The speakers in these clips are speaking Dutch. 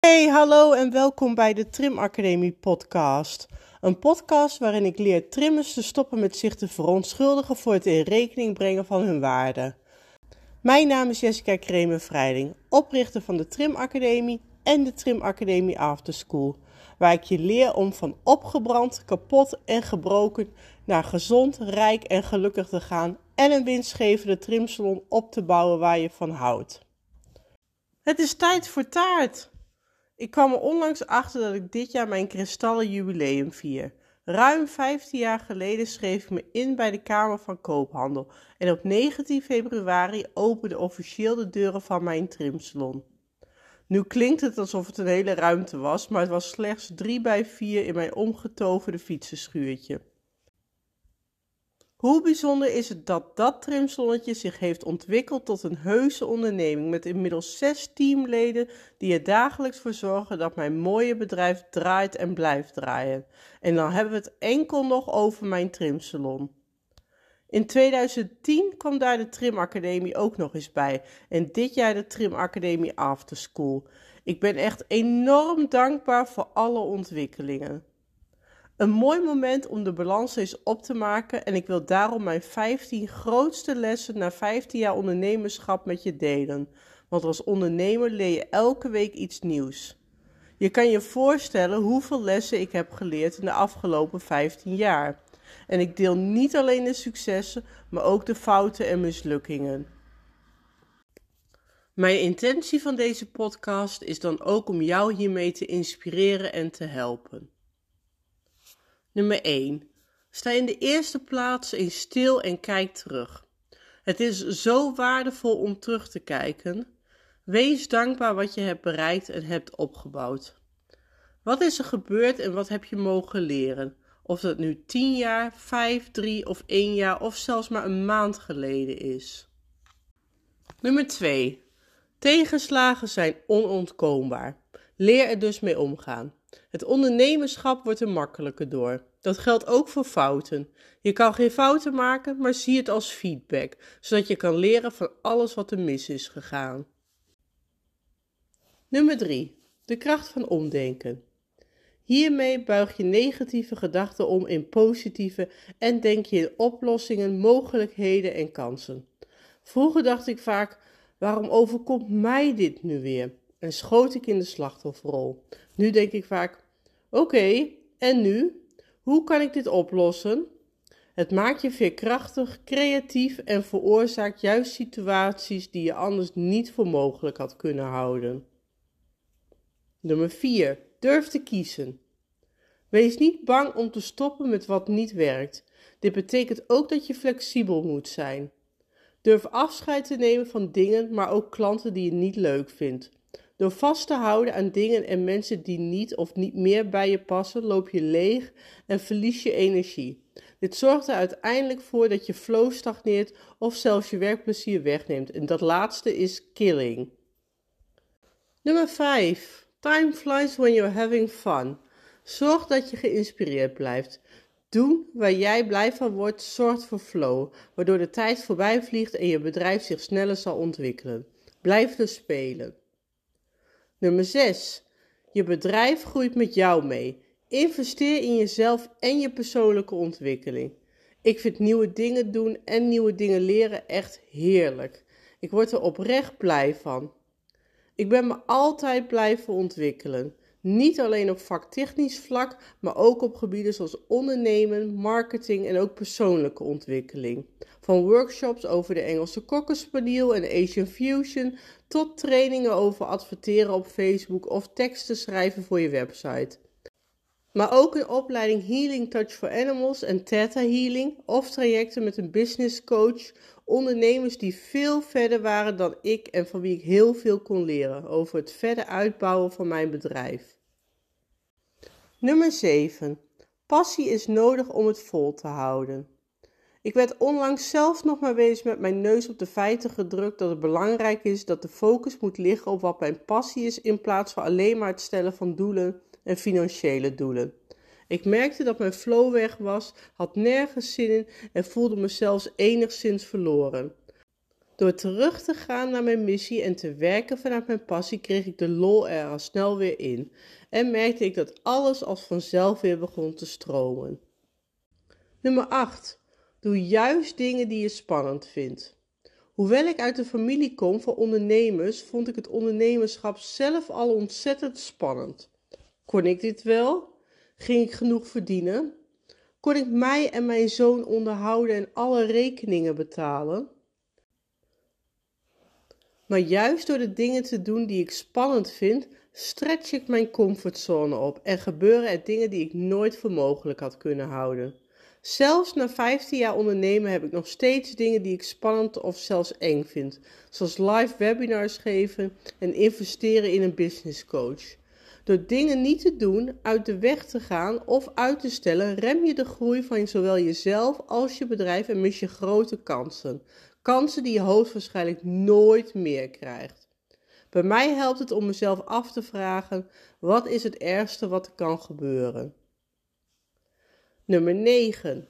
Hey, hallo en welkom bij de Trim Academie podcast. Een podcast waarin ik leer trimmers te stoppen met zich te verontschuldigen voor het in rekening brengen van hun waarde. Mijn naam is Jessica Kremer-Vrijding, oprichter van de Trim Academie en de Trim Academie After School, waar ik je leer om van opgebrand, kapot en gebroken naar gezond, rijk en gelukkig te gaan en een winstgevende trimsalon op te bouwen waar je van houdt. Het is tijd voor taart! Ik kwam er onlangs achter dat ik dit jaar mijn kristallen jubileum vier. Ruim 15 jaar geleden schreef ik me in bij de Kamer van Koophandel en op 19 februari opende officieel de deuren van mijn trimsalon. Nu klinkt het alsof het een hele ruimte was, maar het was slechts 3 bij 4 in mijn omgetoverde fietsenschuurtje. Hoe bijzonder is het dat dat trimsalonnetje zich heeft ontwikkeld tot een heuse onderneming met inmiddels zes teamleden die er dagelijks voor zorgen dat mijn mooie bedrijf draait en blijft draaien. En dan hebben we het enkel nog over mijn trimsalon. In 2010 kwam daar de Trimacademie ook nog eens bij en dit jaar de Trimacademie After School. Ik ben echt enorm dankbaar voor alle ontwikkelingen. Een mooi moment om de balans eens op te maken en ik wil daarom mijn 15 grootste lessen na 15 jaar ondernemerschap met je delen. Want als ondernemer leer je elke week iets nieuws. Je kan je voorstellen hoeveel lessen ik heb geleerd in de afgelopen 15 jaar. En ik deel niet alleen de successen, maar ook de fouten en mislukkingen. Mijn intentie van deze podcast is dan ook om jou hiermee te inspireren en te helpen. Nummer 1. Sta in de eerste plaats eens stil en kijk terug. Het is zo waardevol om terug te kijken. Wees dankbaar wat je hebt bereikt en hebt opgebouwd. Wat is er gebeurd en wat heb je mogen leren? Of dat nu 10 jaar, 5, 3 of 1 jaar of zelfs maar een maand geleden is. Nummer 2. Tegenslagen zijn onontkoombaar. Leer er dus mee omgaan. Het ondernemerschap wordt er makkelijker door. Dat geldt ook voor fouten. Je kan geen fouten maken, maar zie het als feedback, zodat je kan leren van alles wat er mis is gegaan. Nummer 3. De kracht van omdenken. Hiermee buig je negatieve gedachten om in positieve en denk je in oplossingen, mogelijkheden en kansen. Vroeger dacht ik vaak: waarom overkomt mij dit nu weer? En schoot ik in de slachtofferrol. Nu denk ik vaak: oké, en nu? Hoe kan ik dit oplossen? Het maakt je veerkrachtig, creatief en veroorzaakt juist situaties die je anders niet voor mogelijk had kunnen houden. Nummer 4. Durf te kiezen. Wees niet bang om te stoppen met wat niet werkt. Dit betekent ook dat je flexibel moet zijn. Durf afscheid te nemen van dingen, maar ook klanten die je niet leuk vindt. Door vast te houden aan dingen en mensen die niet of niet meer bij je passen, loop je leeg en verlies je energie. Dit zorgt er uiteindelijk voor dat je flow stagneert of zelfs je werkplezier wegneemt. En dat laatste is killing. Nummer 5. Time flies when you're having fun. Zorg dat je geïnspireerd blijft. Doen waar jij blij van wordt zorgt voor flow, waardoor de tijd voorbij vliegt en je bedrijf zich sneller zal ontwikkelen. Blijf dus spelen. Nummer 6. Je bedrijf groeit met jou mee. Investeer in jezelf en je persoonlijke ontwikkeling. Ik vind nieuwe dingen doen en nieuwe dingen leren echt heerlijk. Ik word er oprecht blij van. Ik ben me altijd blijven ontwikkelen. Niet alleen op vaktechnisch vlak, maar ook op gebieden zoals ondernemen, marketing en ook persoonlijke ontwikkeling. Van workshops over de Engelse kokkenspaniel en Asian Fusion tot trainingen over adverteren op Facebook of teksten schrijven voor je website. Maar ook een opleiding Healing Touch for Animals en Theta Healing of trajecten met een business coach, ondernemers die veel verder waren dan ik en van wie ik heel veel kon leren over het verder uitbouwen van mijn bedrijf. Nummer 7. Passie is nodig om het vol te houden. Ik werd onlangs zelf nog maar eens met mijn neus op de feiten gedrukt dat het belangrijk is dat de focus moet liggen op wat mijn passie is in plaats van alleen maar het stellen van doelen en financiële doelen. Ik merkte dat mijn flow weg was, had nergens zin in en voelde me zelfs enigszins verloren. Door terug te gaan naar mijn missie en te werken vanuit mijn passie kreeg ik de lol er al snel weer in en merkte ik dat alles als vanzelf weer begon te stromen. Nummer 8. Doe juist dingen die je spannend vindt. Hoewel ik uit een familie kom van ondernemers, vond ik het ondernemerschap zelf al ontzettend spannend. Kon ik dit wel? Ging ik genoeg verdienen? Kon ik mij en mijn zoon onderhouden en alle rekeningen betalen? Maar juist door de dingen te doen die ik spannend vind, stretch ik mijn comfortzone op en gebeuren er dingen die ik nooit voor mogelijk had kunnen houden. Zelfs na 15 jaar ondernemen heb ik nog steeds dingen die ik spannend of zelfs eng vind, zoals live webinars geven en investeren in een business coach. Door dingen niet te doen, uit de weg te gaan of uit te stellen, rem je de groei van zowel jezelf als je bedrijf en mis je grote kansen. Kansen die je hoogstwaarschijnlijk nooit meer krijgt. Bij mij helpt het om mezelf af te vragen: wat is het ergste wat er kan gebeuren? Nummer 9.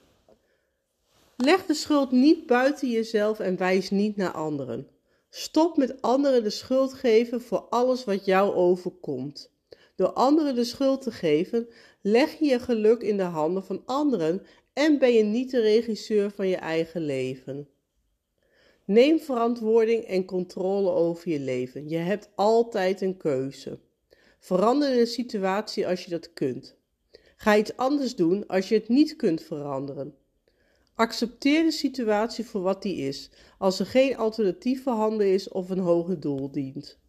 Leg de schuld niet buiten jezelf en wijs niet naar anderen. Stop met anderen de schuld geven voor alles wat jou overkomt. Door anderen de schuld te geven, leg je je geluk in de handen van anderen en ben je niet de regisseur van je eigen leven. Neem verantwoording en controle over je leven. Je hebt altijd een keuze. Verander de situatie als je dat kunt. Ga iets anders doen als je het niet kunt veranderen. Accepteer de situatie voor wat die is, als er geen alternatief voorhanden is of een hoger doel dient.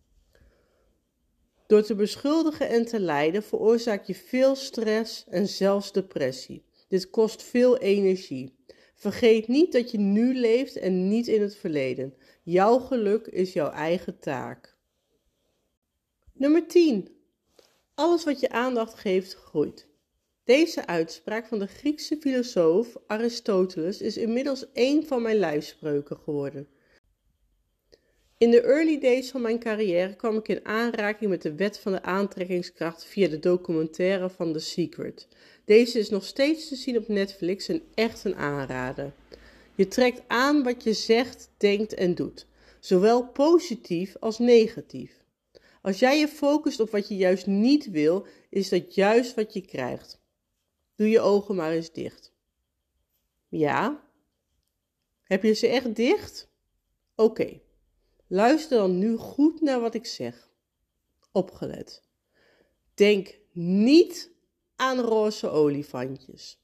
Door te beschuldigen en te lijden veroorzaak je veel stress en zelfs depressie. Dit kost veel energie. Vergeet niet dat je nu leeft en niet in het verleden. Jouw geluk is jouw eigen taak. Nummer 10. Alles wat je aandacht geeft, groeit. Deze uitspraak van de Griekse filosoof Aristoteles is inmiddels een van mijn lijfspreuken geworden. In de early days van mijn carrière kwam ik in aanraking met de wet van de aantrekkingskracht via de documentaire van The Secret. Deze is nog steeds te zien op Netflix en echt een aanrader. Je trekt aan wat je zegt, denkt en doet, zowel positief als negatief. Als jij je focust op wat je juist niet wil, is dat juist wat je krijgt. Doe je ogen maar eens dicht. Ja? Heb je ze echt dicht? Oké. Luister dan nu goed naar wat ik zeg. Opgelet. Denk niet aan roze olifantjes.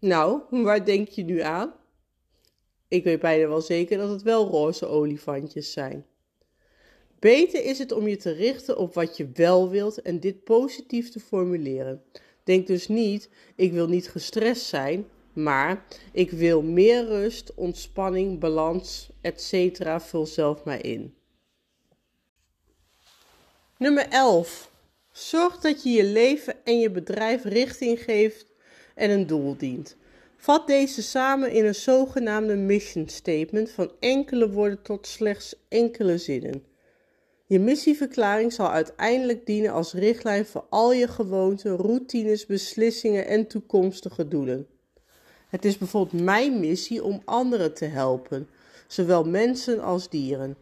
Nou, waar denk je nu aan? Ik weet bijna wel zeker dat het wel roze olifantjes zijn. Beter is het om je te richten op wat je wel wilt en dit positief te formuleren. Denk dus niet, ik wil niet gestrest zijn, maar ik wil meer rust, ontspanning, balans, etc. Vul zelf maar in. Nummer 11. Zorg dat je je leven en je bedrijf richting geeft en een doel dient. Vat deze samen in een zogenaamde mission statement van enkele woorden tot slechts enkele zinnen. Je missieverklaring zal uiteindelijk dienen als richtlijn voor al je gewoonten, routines, beslissingen en toekomstige doelen. Het is bijvoorbeeld mijn missie om anderen te helpen, zowel mensen als dieren.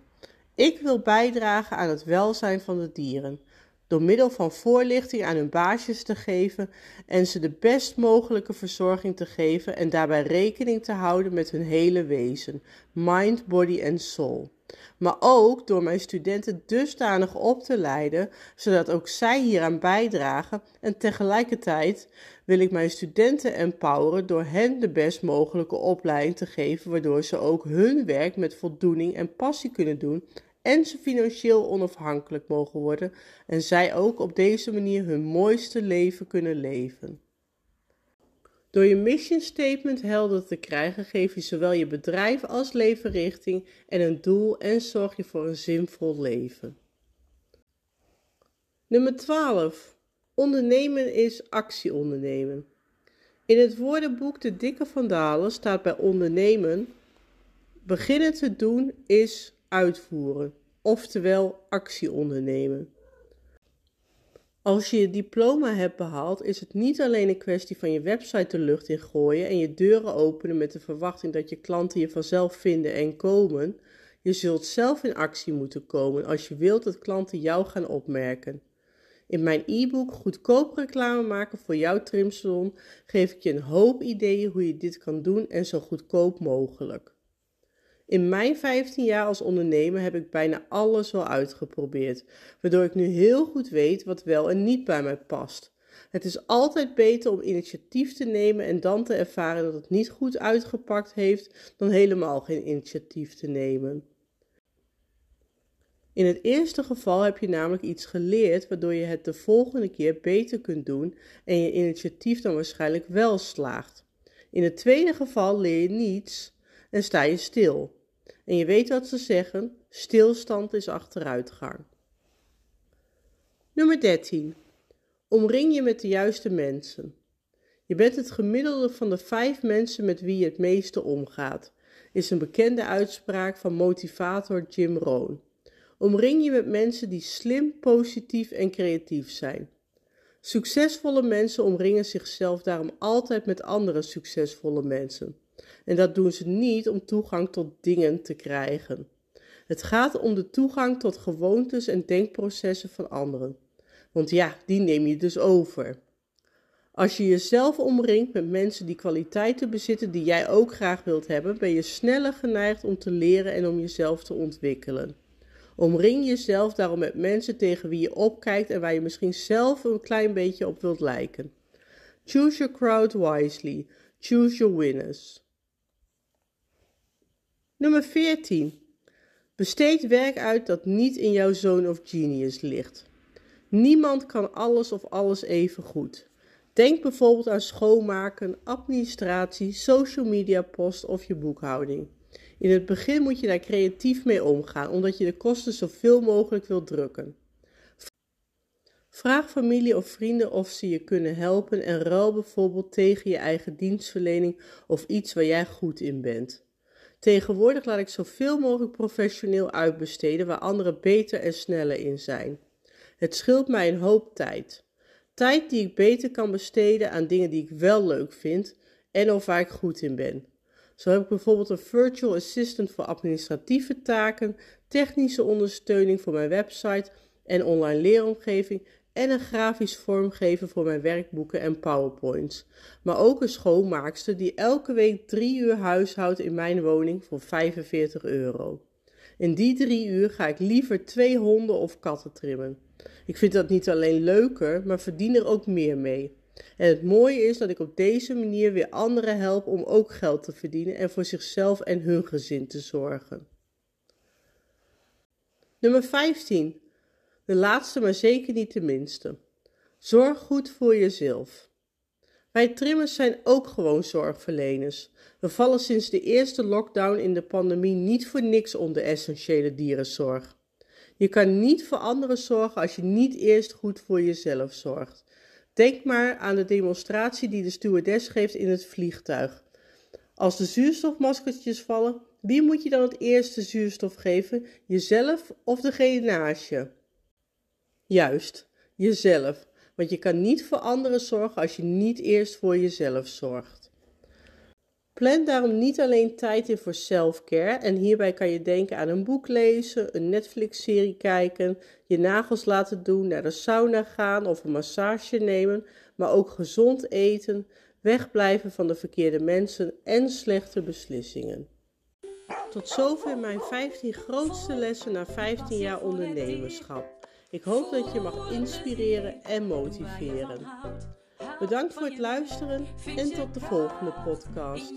Ik wil bijdragen aan het welzijn van de dieren door middel van voorlichting aan hun baasjes te geven en ze de best mogelijke verzorging te geven en daarbij rekening te houden met hun hele wezen, mind, body en soul. Maar ook door mijn studenten dusdanig op te leiden, zodat ook zij hieraan bijdragen en tegelijkertijd wil ik mijn studenten empoweren door hen de best mogelijke opleiding te geven, waardoor ze ook hun werk met voldoening en passie kunnen doen en ze financieel onafhankelijk mogen worden en zij ook op deze manier hun mooiste leven kunnen leven. Door je mission statement helder te krijgen, geef je zowel je bedrijf als leven richting en een doel en zorg je voor een zinvol leven. Nummer 12. Ondernemen is actie ondernemen. In het woordenboek De Dikke Vandalen staat bij ondernemen: beginnen te doen is uitvoeren, oftewel actie ondernemen. Als je je diploma hebt behaald, is het niet alleen een kwestie van je website de lucht in gooien en je deuren openen met de verwachting dat je klanten je vanzelf vinden en komen. Je zult zelf in actie moeten komen als je wilt dat klanten jou gaan opmerken. In mijn e-book Goedkoop reclame maken voor jouw trimsalon geef ik je een hoop ideeën hoe je dit kan doen en zo goedkoop mogelijk. In mijn 15 jaar als ondernemer heb ik bijna alles wel uitgeprobeerd, waardoor ik nu heel goed weet wat wel en niet bij mij past. Het is altijd beter om initiatief te nemen en dan te ervaren dat het niet goed uitgepakt heeft, dan helemaal geen initiatief te nemen. In het eerste geval heb je namelijk iets geleerd waardoor je het de volgende keer beter kunt doen en je initiatief dan waarschijnlijk wel slaagt. In het tweede geval leer je niets en sta je stil. En je weet wat ze zeggen: stilstand is achteruitgang. Nummer 13. Omring je met de juiste mensen. Je bent het gemiddelde van de vijf mensen met wie je het meeste omgaat, is een bekende uitspraak van motivator Jim Rohn. Omring je met mensen die slim, positief en creatief zijn. Succesvolle mensen omringen zichzelf daarom altijd met andere succesvolle mensen. En dat doen ze niet om toegang tot dingen te krijgen. Het gaat om de toegang tot gewoontes en denkprocessen van anderen. Want ja, die neem je dus over. Als je jezelf omringt met mensen die kwaliteiten bezitten die jij ook graag wilt hebben, ben je sneller geneigd om te leren en om jezelf te ontwikkelen. Omring jezelf daarom met mensen tegen wie je opkijkt en waar je misschien zelf een klein beetje op wilt lijken. Choose your crowd wisely. Choose your winners. Nummer 14. Besteed werk uit dat niet in jouw zone of genius ligt. Niemand kan alles of alles even goed. Denk bijvoorbeeld aan schoonmaken, administratie, social media post of je boekhouding. In het begin moet je daar creatief mee omgaan, omdat je de kosten zoveel mogelijk wilt drukken. Vraag familie of vrienden of ze je kunnen helpen en ruil bijvoorbeeld tegen je eigen dienstverlening of iets waar jij goed in bent. Tegenwoordig laat ik zoveel mogelijk professioneel uitbesteden waar anderen beter en sneller in zijn. Het scheelt mij een hoop tijd. Tijd die ik beter kan besteden aan dingen die ik wel leuk vind en of waar ik goed in ben. Zo heb ik bijvoorbeeld een virtual assistant voor administratieve taken, technische ondersteuning voor mijn website en online leeromgeving en een grafisch vormgever voor mijn werkboeken en powerpoints. Maar ook een schoonmaakster die elke week drie uur huishoudt in mijn woning voor 45 euro. In die drie uur ga ik liever twee honden of katten trimmen. Ik vind dat niet alleen leuker, maar verdien er ook meer mee. En het mooie is dat ik op deze manier weer anderen help om ook geld te verdienen en voor zichzelf en hun gezin te zorgen. Nummer 15. De laatste, maar zeker niet de minste. Zorg goed voor jezelf. Wij trimmers zijn ook gewoon zorgverleners. We vallen sinds de eerste lockdown in de pandemie niet voor niks onder essentiële dierenzorg. Je kan niet voor anderen zorgen als je niet eerst goed voor jezelf zorgt. Denk maar aan de demonstratie die de stewardess geeft in het vliegtuig. Als de zuurstofmaskertjes vallen, wie moet je dan het eerste zuurstof geven? Jezelf of degene naast je? Juist, jezelf. Want je kan niet voor anderen zorgen als je niet eerst voor jezelf zorgt. Plan daarom niet alleen tijd in voor self-care en hierbij kan je denken aan een boek lezen, een Netflix-serie kijken, je nagels laten doen, naar de sauna gaan of een massage nemen, maar ook gezond eten, wegblijven van de verkeerde mensen en slechte beslissingen. Tot zover mijn 15 grootste lessen na 15 jaar ondernemerschap. Ik hoop dat je mag inspireren en motiveren. Bedankt voor het luisteren en tot de volgende podcast.